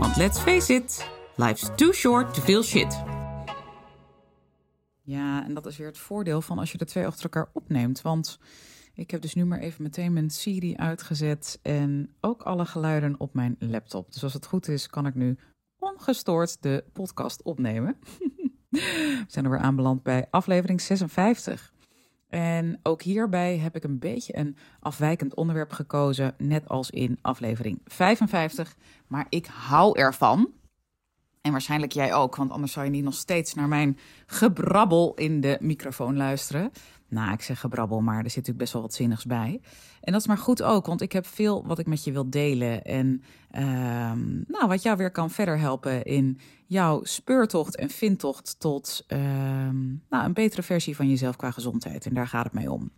want let's face it, life's too short to feel shit. Ja, en dat is weer het voordeel van als je de twee achter elkaar opneemt. Want ik heb dus nu maar even meteen mijn Siri uitgezet en ook alle geluiden op mijn laptop. Dus als het goed is, kan ik nu ongestoord de podcast opnemen. We zijn er weer aanbeland bij aflevering 56. En ook hierbij heb ik een beetje een afwijkend onderwerp gekozen, net als in aflevering 55. Maar ik hou ervan. En waarschijnlijk jij ook, want anders zou je niet nog steeds naar mijn gebrabbel in de microfoon luisteren. Nou, ik zeg gebrabbel, maar er zit natuurlijk best wel wat zinnigs bij. En dat is maar goed ook, want ik heb veel wat ik met je wil delen. En ehm, nou, wat jou weer kan verder helpen in jouw speurtocht en vindtocht tot ehm, nou, een betere versie van jezelf qua gezondheid. En daar gaat het mij om.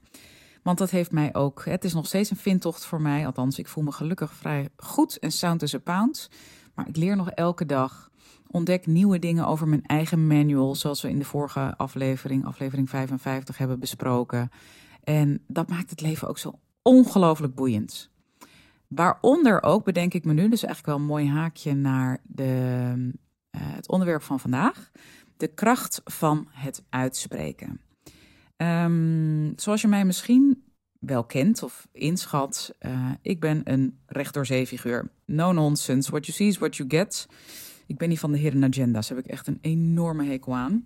Want dat heeft mij ook, het is nog steeds een vindtocht voor mij. Althans, ik voel me gelukkig vrij goed en sound as a pound. Maar ik leer nog elke dag ontdek nieuwe dingen over mijn eigen manual, zoals we in de vorige aflevering, aflevering 55, hebben besproken. En dat maakt het leven ook zo ongelooflijk boeiend. Waaronder ook, bedenk ik me nu, dus eigenlijk wel een mooi haakje naar de, uh, het onderwerp van vandaag: de kracht van het uitspreken. Um, zoals je mij misschien wel kent of inschat, uh, ik ben een recht figuur. No nonsense. What you see is what you get. Ik ben niet van de hidden agenda's. Heb ik echt een enorme hekel aan.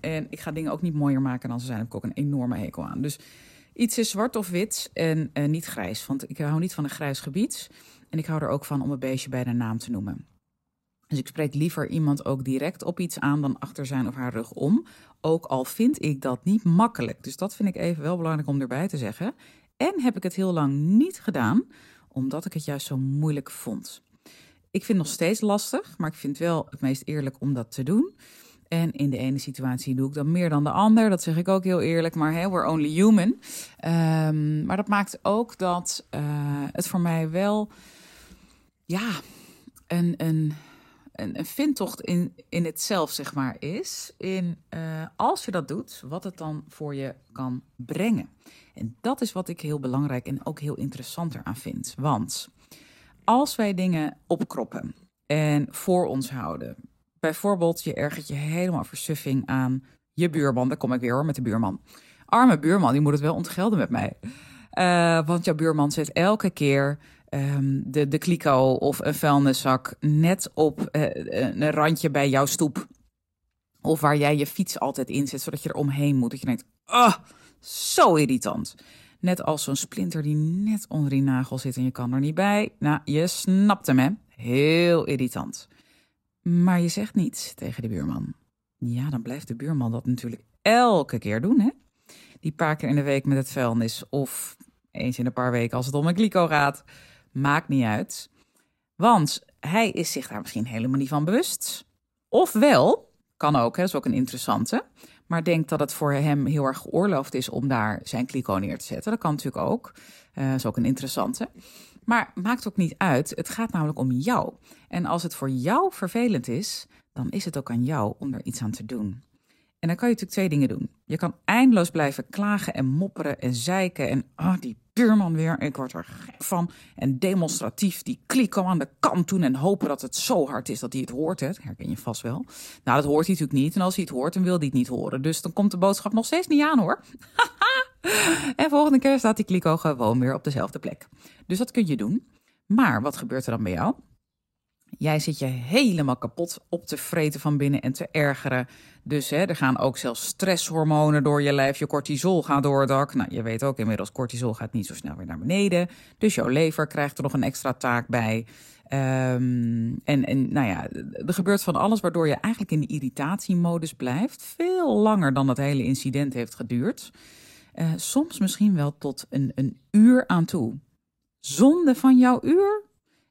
En ik ga dingen ook niet mooier maken dan ze zijn. Heb ik ook een enorme hekel aan. Dus iets is zwart of wit en uh, niet grijs. Want ik hou niet van een grijs gebied. En ik hou er ook van om een beestje bij de naam te noemen. Dus ik spreek liever iemand ook direct op iets aan dan achter zijn of haar rug om. Ook al vind ik dat niet makkelijk. Dus dat vind ik even wel belangrijk om erbij te zeggen. En heb ik het heel lang niet gedaan, omdat ik het juist zo moeilijk vond. Ik vind het nog steeds lastig, maar ik vind het wel het meest eerlijk om dat te doen. En in de ene situatie doe ik dan meer dan de ander. Dat zeg ik ook heel eerlijk, maar hey, we're only human. Um, maar dat maakt ook dat uh, het voor mij wel, ja, een, een, een, een vindtocht in, in het zelf, zeg maar, is. In uh, als je dat doet, wat het dan voor je kan brengen. En dat is wat ik heel belangrijk en ook heel interessant eraan vind. Want als wij dingen opkroppen en voor ons houden, bijvoorbeeld je ergert je helemaal versuffing aan je buurman, daar kom ik weer hoor met de buurman. Arme buurman, die moet het wel ontgelden met mij. Uh, want jouw buurman zet elke keer um, de, de kliko of een vuilniszak net op uh, een randje bij jouw stoep. Of waar jij je fiets altijd inzet, zodat je er omheen moet. Dat je denkt, oh, zo irritant. Net als zo'n splinter die net onder die nagel zit en je kan er niet bij. Nou, je snapt hem, hè? Heel irritant. Maar je zegt niets tegen de buurman. Ja, dan blijft de buurman dat natuurlijk elke keer doen, hè? Die paar keer in de week met het vuilnis of eens in een paar weken als het om een kliko gaat. Maakt niet uit. Want hij is zich daar misschien helemaal niet van bewust. Ofwel, kan ook, hè, dat is ook een interessante maar denkt dat het voor hem heel erg geoorloofd is om daar zijn kliko neer te zetten. Dat kan natuurlijk ook. Uh, dat is ook een interessante. Maar maakt ook niet uit. Het gaat namelijk om jou. En als het voor jou vervelend is, dan is het ook aan jou om er iets aan te doen. En dan kan je natuurlijk twee dingen doen. Je kan eindeloos blijven klagen en mopperen en zeiken en ah, die buurman weer, ik word er gek van. En demonstratief die kliko aan de kant doen en hopen dat het zo hard is dat hij het hoort. Hè. herken je vast wel. Nou, dat hoort hij natuurlijk niet. En als hij het hoort, dan wil hij het niet horen. Dus dan komt de boodschap nog steeds niet aan hoor. en volgende keer staat die kliko gewoon weer op dezelfde plek. Dus dat kun je doen. Maar wat gebeurt er dan bij jou? Jij zit je helemaal kapot op te vreten van binnen en te ergeren. Dus hè, er gaan ook zelfs stresshormonen door je lijf. Je cortisol gaat door. Nou, je weet ook inmiddels, cortisol gaat niet zo snel weer naar beneden. Dus jouw lever krijgt er nog een extra taak bij. Um, en, en nou ja, er gebeurt van alles waardoor je eigenlijk in de irritatiemodus blijft. Veel langer dan dat hele incident heeft geduurd. Uh, soms misschien wel tot een, een uur aan toe. Zonde van jouw uur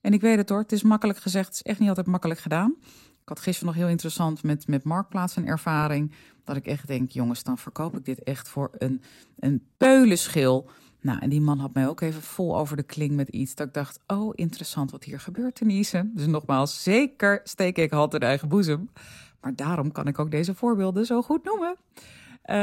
En ik weet het hoor, het is makkelijk gezegd, het is echt niet altijd makkelijk gedaan. Ik had gisteren nog heel interessant met, met Marktplaats een ervaring. Dat ik echt denk, jongens, dan verkoop ik dit echt voor een, een peulenschil. Nou, en die man had mij ook even vol over de kling met iets. Dat ik dacht, oh, interessant wat hier gebeurt, Denise. Dus nogmaals, zeker steek ik hand in eigen boezem. Maar daarom kan ik ook deze voorbeelden zo goed noemen. Uh,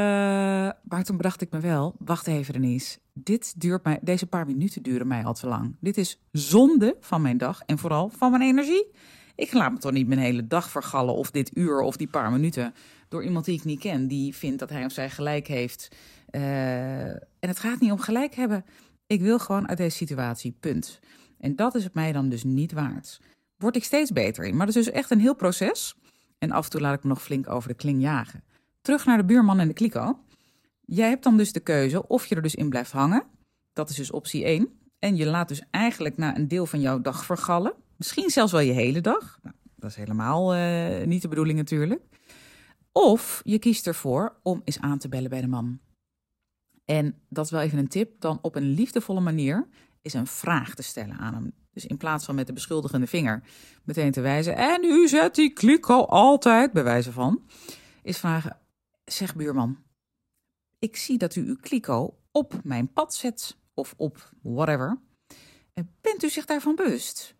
maar toen bedacht ik me wel, wacht even Denise. Dit duurt mij, deze paar minuten duren mij al te lang. Dit is zonde van mijn dag en vooral van mijn energie. Ik laat me toch niet mijn hele dag vergallen of dit uur of die paar minuten door iemand die ik niet ken, die vindt dat hij of zij gelijk heeft. Uh, en het gaat niet om gelijk hebben. Ik wil gewoon uit deze situatie, punt. En dat is het mij dan dus niet waard. Word ik steeds beter in. Maar dat is dus echt een heel proces. En af en toe laat ik me nog flink over de kling jagen. Terug naar de buurman en de kliko. Jij hebt dan dus de keuze of je er dus in blijft hangen. Dat is dus optie 1. En je laat dus eigenlijk na een deel van jouw dag vergallen. Misschien zelfs wel je hele dag. Nou, dat is helemaal uh, niet de bedoeling natuurlijk. Of je kiest ervoor om eens aan te bellen bij de man. En dat is wel even een tip. Dan op een liefdevolle manier is een vraag te stellen aan hem. Dus in plaats van met de beschuldigende vinger meteen te wijzen. En u zet die kliko altijd, bij wijze van. Is vragen, zeg buurman. Ik zie dat u uw kliko op mijn pad zet. Of op whatever. Bent u zich daarvan bewust?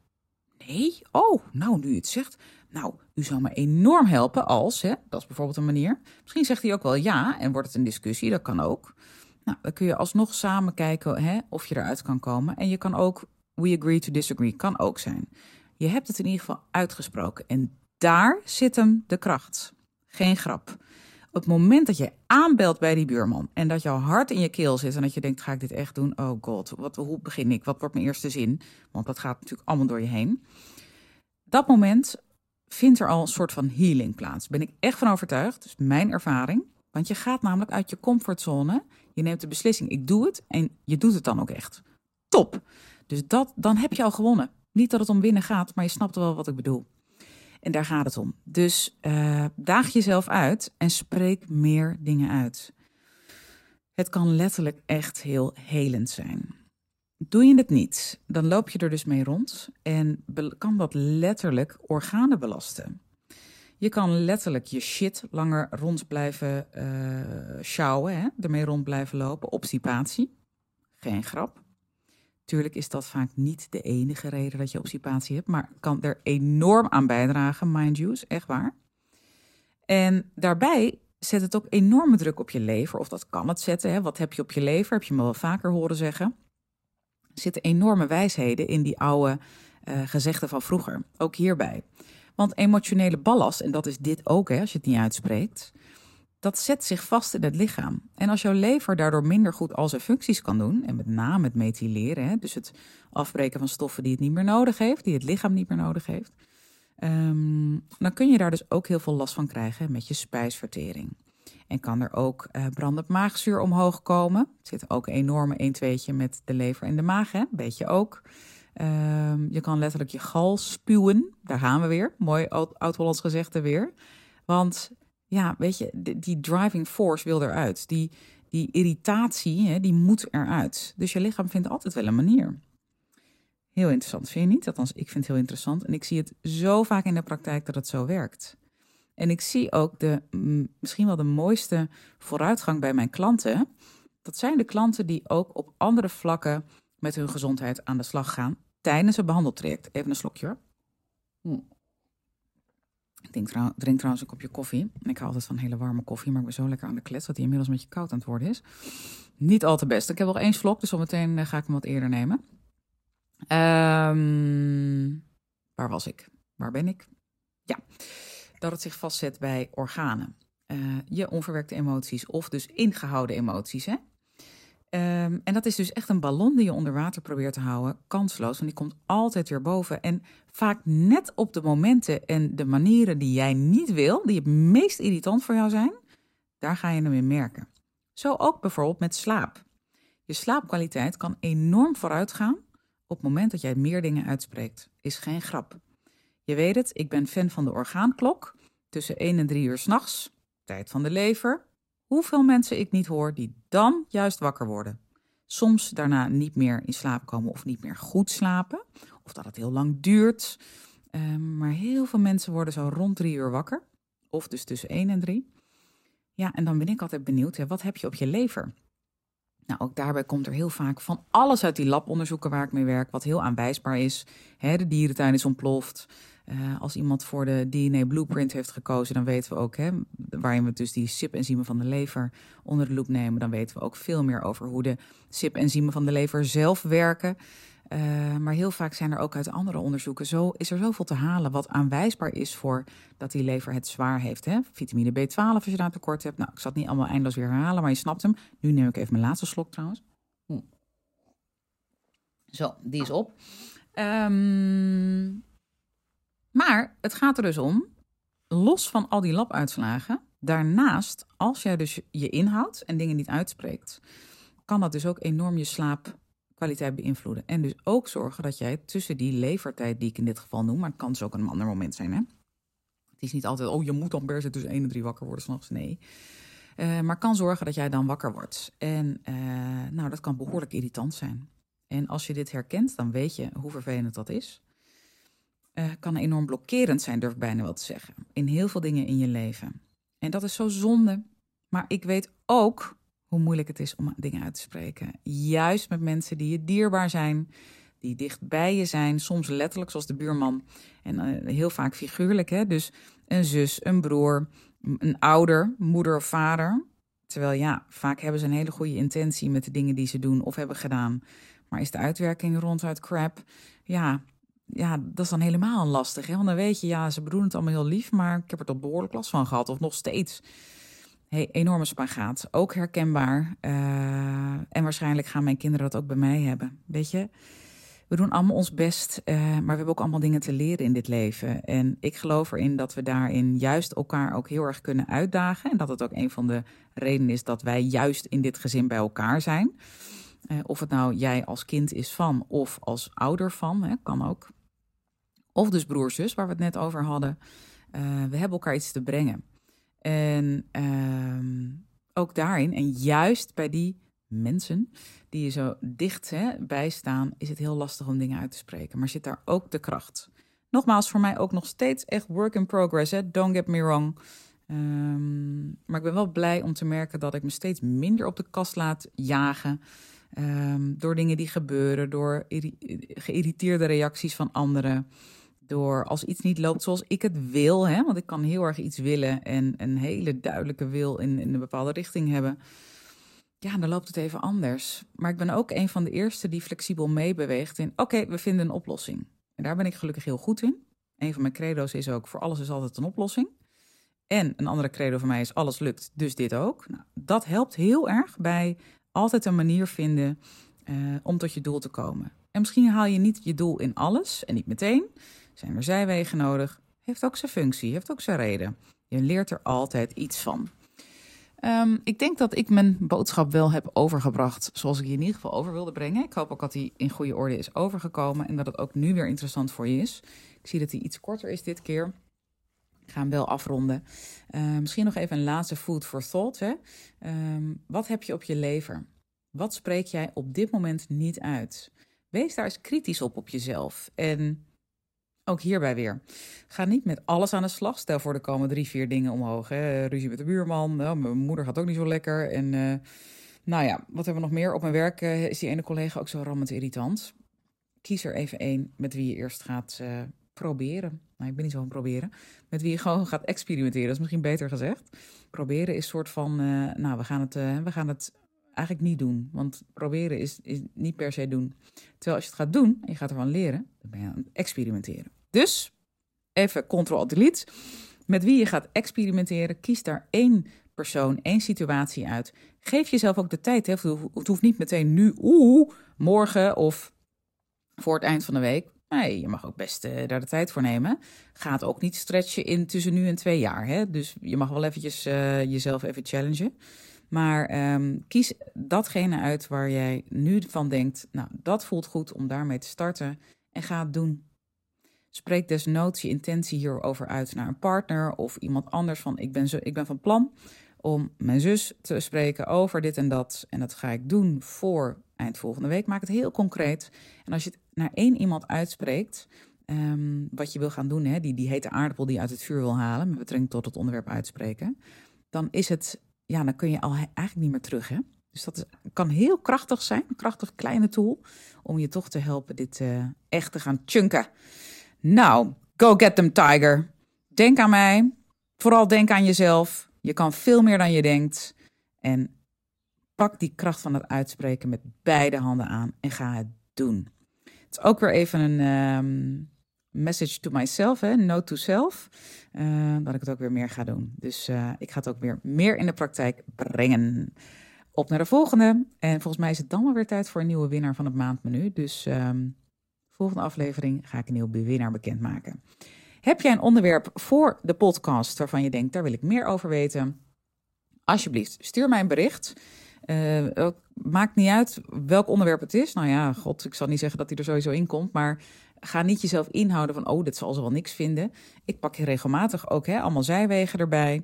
Nee? Oh, nou, nu u het zegt. Nou, u zou me enorm helpen als, hè, dat is bijvoorbeeld een manier. Misschien zegt hij ook wel ja en wordt het een discussie, dat kan ook. Nou, dan kun je alsnog samen kijken hè, of je eruit kan komen. En je kan ook, we agree to disagree, kan ook zijn. Je hebt het in ieder geval uitgesproken. En daar zit hem de kracht. Geen grap. Het moment dat je aanbelt bij die buurman en dat jouw hart in je keel zit en dat je denkt, ga ik dit echt doen? Oh god, wat, hoe begin ik? Wat wordt mijn eerste zin? Want dat gaat natuurlijk allemaal door je heen. Dat moment vindt er al een soort van healing plaats. Ben ik echt van overtuigd. Dus mijn ervaring. Want je gaat namelijk uit je comfortzone. Je neemt de beslissing, ik doe het. En je doet het dan ook echt. Top. Dus dat, dan heb je al gewonnen. Niet dat het om winnen gaat, maar je snapt wel wat ik bedoel. En daar gaat het om. Dus uh, daag jezelf uit en spreek meer dingen uit. Het kan letterlijk echt heel helend zijn. Doe je het niet, dan loop je er dus mee rond en kan dat letterlijk organen belasten. Je kan letterlijk je shit langer rond blijven uh, sjouwen, ermee rond blijven lopen. Obstipatie, geen grap. Tuurlijk is dat vaak niet de enige reden dat je obstipatie hebt, maar kan er enorm aan bijdragen, mind you, echt waar. En daarbij zet het ook enorme druk op je lever, of dat kan het zetten. Hè? Wat heb je op je lever? Heb je me wel vaker horen zeggen zitten enorme wijsheden in die oude uh, gezegden van vroeger. Ook hierbij. Want emotionele ballast, en dat is dit ook hè, als je het niet uitspreekt, dat zet zich vast in het lichaam. En als jouw lever daardoor minder goed al zijn functies kan doen, en met name het methyleren, hè, dus het afbreken van stoffen die het niet meer nodig heeft, die het lichaam niet meer nodig heeft, um, dan kun je daar dus ook heel veel last van krijgen met je spijsvertering. En kan er ook uh, brandend maagzuur omhoog komen. Er zit ook een enorme 1 2 met de lever en de maag, hè? beetje ook. Um, je kan letterlijk je gal spuwen. Daar gaan we weer. Mooi oud-Hollands gezegde weer. Want ja, weet je, die, driving force wil eruit. Die, die irritatie, hè, die moet eruit. Dus je lichaam vindt altijd wel een manier. Heel interessant, vind je niet? Althans, ik vind het heel interessant. En ik zie het zo vaak in de praktijk dat het zo werkt. En ik zie ook de, misschien wel de mooiste vooruitgang bij mijn klanten. Dat zijn de klanten die ook op andere vlakken met hun gezondheid aan de slag gaan tijdens een behandeltraject. Even een slokje hoor. Hm. Ik drink, trouw, drink, trouwens een kopje koffie. Ik hou altijd van hele warme koffie, maar ik ben zo lekker aan de klets dat hij inmiddels een beetje koud aan het worden is. Niet al te best. Ik heb nog één slok, dus zometeen eh, ga ik hem wat eerder nemen. Um, waar was ik? Waar ben ik? Ja dat het zich vastzet bij organen. Uh, je onverwerkte emoties of dus ingehouden emoties. Hè? Um, en dat is dus echt een ballon die je onder water probeert te houden, kansloos, want die komt altijd weer boven. En vaak net op de momenten en de manieren die jij niet wil, die het meest irritant voor jou zijn, daar ga je hem in merken. Zo ook bijvoorbeeld met slaap. Je slaapkwaliteit kan enorm vooruitgaan op het moment dat jij meer dingen uitspreekt. Is geen grap. Je weet het, ik ben fan van de orgaanklok. Tussen 1 en 3 uur s'nachts, tijd van de lever. Hoeveel mensen ik niet hoor die dan juist wakker worden. Soms daarna niet meer in slaap komen of niet meer goed slapen. Of dat het heel lang duurt. Ehm, maar heel veel mensen worden zo rond drie uur wakker. Of dus tussen één en drie. Ja, en dan ben ik altijd benieuwd, wat heb je op je lever? Nou, ook daarbij komt er heel vaak van alles uit die labonderzoeken waar ik mee werk, wat heel aanwijsbaar is. De dierentuin is ontploft. Uh, als iemand voor de DNA blueprint heeft gekozen, dan weten we ook, hè, waarin we dus die SIP-enzymen van de lever onder de loep nemen, dan weten we ook veel meer over hoe de SIP-enzymen van de lever zelf werken. Uh, maar heel vaak zijn er ook uit andere onderzoeken, zo is er zoveel te halen wat aanwijsbaar is voor dat die lever het zwaar heeft. Hè? Vitamine B12 als je daar tekort hebt. Nou, ik zal het niet allemaal eindeloos weer herhalen, maar je snapt hem. Nu neem ik even mijn laatste slok trouwens. Hm. Zo, die is op. Um, maar het gaat er dus om, los van al die labuitslagen, daarnaast, als jij dus je inhoudt en dingen niet uitspreekt, kan dat dus ook enorm je slaapkwaliteit beïnvloeden. En dus ook zorgen dat jij tussen die levertijd, die ik in dit geval noem, maar het kan dus ook een ander moment zijn, hè? Het is niet altijd, oh, je moet dan per se tussen 1 en 3 wakker worden s'nachts. Nee. Uh, maar kan zorgen dat jij dan wakker wordt. En uh, nou, dat kan behoorlijk irritant zijn. En als je dit herkent, dan weet je hoe vervelend dat is uh, kan enorm blokkerend zijn, durf ik bijna wel te zeggen. In heel veel dingen in je leven. En dat is zo zonde. Maar ik weet ook hoe moeilijk het is om dingen uit te spreken. Juist met mensen die je dierbaar zijn, die dicht bij je zijn. Soms letterlijk, zoals de buurman. En uh, heel vaak figuurlijk. Hè? Dus een zus, een broer, een ouder, moeder of vader. Terwijl ja, vaak hebben ze een hele goede intentie met de dingen die ze doen of hebben gedaan. Maar is de uitwerking ronduit crap? Ja, ja, dat is dan helemaal lastig. Hè? Want dan weet je, ja, ze bedoelen het allemaal heel lief, maar ik heb er toch behoorlijk last van gehad. Of nog steeds. Hey, enorme spagaat. Ook herkenbaar. Uh, en waarschijnlijk gaan mijn kinderen dat ook bij mij hebben. Weet je, we doen allemaal ons best, uh, maar we hebben ook allemaal dingen te leren in dit leven. En ik geloof erin dat we daarin juist elkaar ook heel erg kunnen uitdagen. En dat het ook een van de redenen is dat wij juist in dit gezin bij elkaar zijn. Uh, of het nou jij als kind is van of als ouder van, hè, kan ook. Of dus broer-zus, waar we het net over hadden. Uh, we hebben elkaar iets te brengen. En uh, ook daarin, en juist bij die mensen die je zo dicht hè, bij staan, is het heel lastig om dingen uit te spreken. Maar zit daar ook de kracht. Nogmaals, voor mij ook nog steeds echt work in progress. Hè? Don't get me wrong. Um, maar ik ben wel blij om te merken dat ik me steeds minder op de kast laat jagen. Um, door dingen die gebeuren, door geïrriteerde reacties van anderen door als iets niet loopt zoals ik het wil, hè, want ik kan heel erg iets willen en een hele duidelijke wil in, in een bepaalde richting hebben. Ja, dan loopt het even anders. Maar ik ben ook een van de eerste die flexibel meebeweegt in: oké, we vinden een oplossing. En daar ben ik gelukkig heel goed in. Een van mijn credo's is ook: voor alles is altijd een oplossing. En een andere credo van mij is: alles lukt, dus dit ook. Nou, dat helpt heel erg bij altijd een manier vinden uh, om tot je doel te komen. En misschien haal je niet je doel in alles en niet meteen. Zijn er zijwegen nodig? Heeft ook zijn functie, heeft ook zijn reden. Je leert er altijd iets van. Um, ik denk dat ik mijn boodschap wel heb overgebracht zoals ik je in ieder geval over wilde brengen. Ik hoop ook dat hij in goede orde is overgekomen en dat het ook nu weer interessant voor je is. Ik zie dat hij iets korter is dit keer. Ik ga hem wel afronden. Uh, misschien nog even een laatste food for thought. Hè? Um, wat heb je op je lever? Wat spreek jij op dit moment niet uit? Wees daar eens kritisch op op jezelf. En ook hierbij weer. Ga niet met alles aan de slag. Stel voor, er komen drie, vier dingen omhoog. Hè. Ruzie met de buurman. Nou, mijn moeder gaat ook niet zo lekker. En uh, nou ja, wat hebben we nog meer? Op mijn werk uh, is die ene collega ook zo rammend irritant. Kies er even één met wie je eerst gaat uh, proberen. Nou, ik ben niet zo van proberen. Met wie je gewoon gaat experimenteren. Dat is misschien beter gezegd. Proberen is soort van, nou, we gaan het, we gaan het eigenlijk niet doen. Want proberen is, is niet per se doen. Terwijl als je het gaat doen en je gaat ervan leren, dan ben je aan experimenteren. Dus even Ctrl-Delete. Met wie je gaat experimenteren, kies daar één persoon, één situatie uit. Geef jezelf ook de tijd. Hè? Het hoeft niet meteen nu, oeh, morgen of voor het eind van de week. Nee, je mag ook best uh, daar de tijd voor nemen. Ga het ook niet stretchen in tussen nu en twee jaar. Hè? Dus je mag wel eventjes uh, jezelf even challengen. Maar um, kies datgene uit waar jij nu van denkt, nou, dat voelt goed om daarmee te starten en ga het doen. Spreek desnoods je intentie hierover uit naar een partner of iemand anders van ik ben, zo, ik ben van plan om mijn zus te spreken over dit en dat. En dat ga ik doen voor eind volgende week. Maak het heel concreet. En als je het naar één iemand uitspreekt, ehm, wat je wil gaan doen, hè, die, die hete aardappel die uit het vuur wil halen, met betrekking tot het onderwerp uitspreken, dan is het, ja, dan kun je al eigenlijk niet meer terug. Hè? Dus dat kan heel krachtig zijn, een krachtig kleine tool, om je toch te helpen dit uh, echt te gaan chunken. Nou, go get them, tiger. Denk aan mij. Vooral denk aan jezelf. Je kan veel meer dan je denkt. En pak die kracht van het uitspreken met beide handen aan en ga het doen. Het is ook weer even een um, message to myself, hè, note to self, uh, dat ik het ook weer meer ga doen. Dus uh, ik ga het ook weer meer in de praktijk brengen. Op naar de volgende. En volgens mij is het dan wel weer tijd voor een nieuwe winnaar van het maandmenu. Dus um, volgende aflevering ga ik een nieuwe winnaar bekendmaken. Heb jij een onderwerp voor de podcast waarvan je denkt, daar wil ik meer over weten? Alsjeblieft, stuur mij een bericht. Uh, maakt niet uit welk onderwerp het is. Nou ja, god, ik zal niet zeggen dat hij er sowieso in komt, maar ga niet jezelf inhouden van, oh, dit zal ze wel niks vinden. Ik pak je regelmatig ook hè, allemaal zijwegen erbij.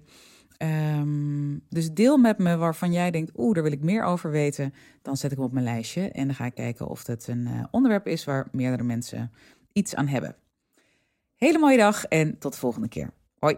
Um, dus deel met me waarvan jij denkt, oeh, daar wil ik meer over weten. Dan zet ik hem op mijn lijstje en dan ga ik kijken of het een uh, onderwerp is waar meerdere mensen iets aan hebben. Hele mooie dag en tot de volgende keer. Hoi.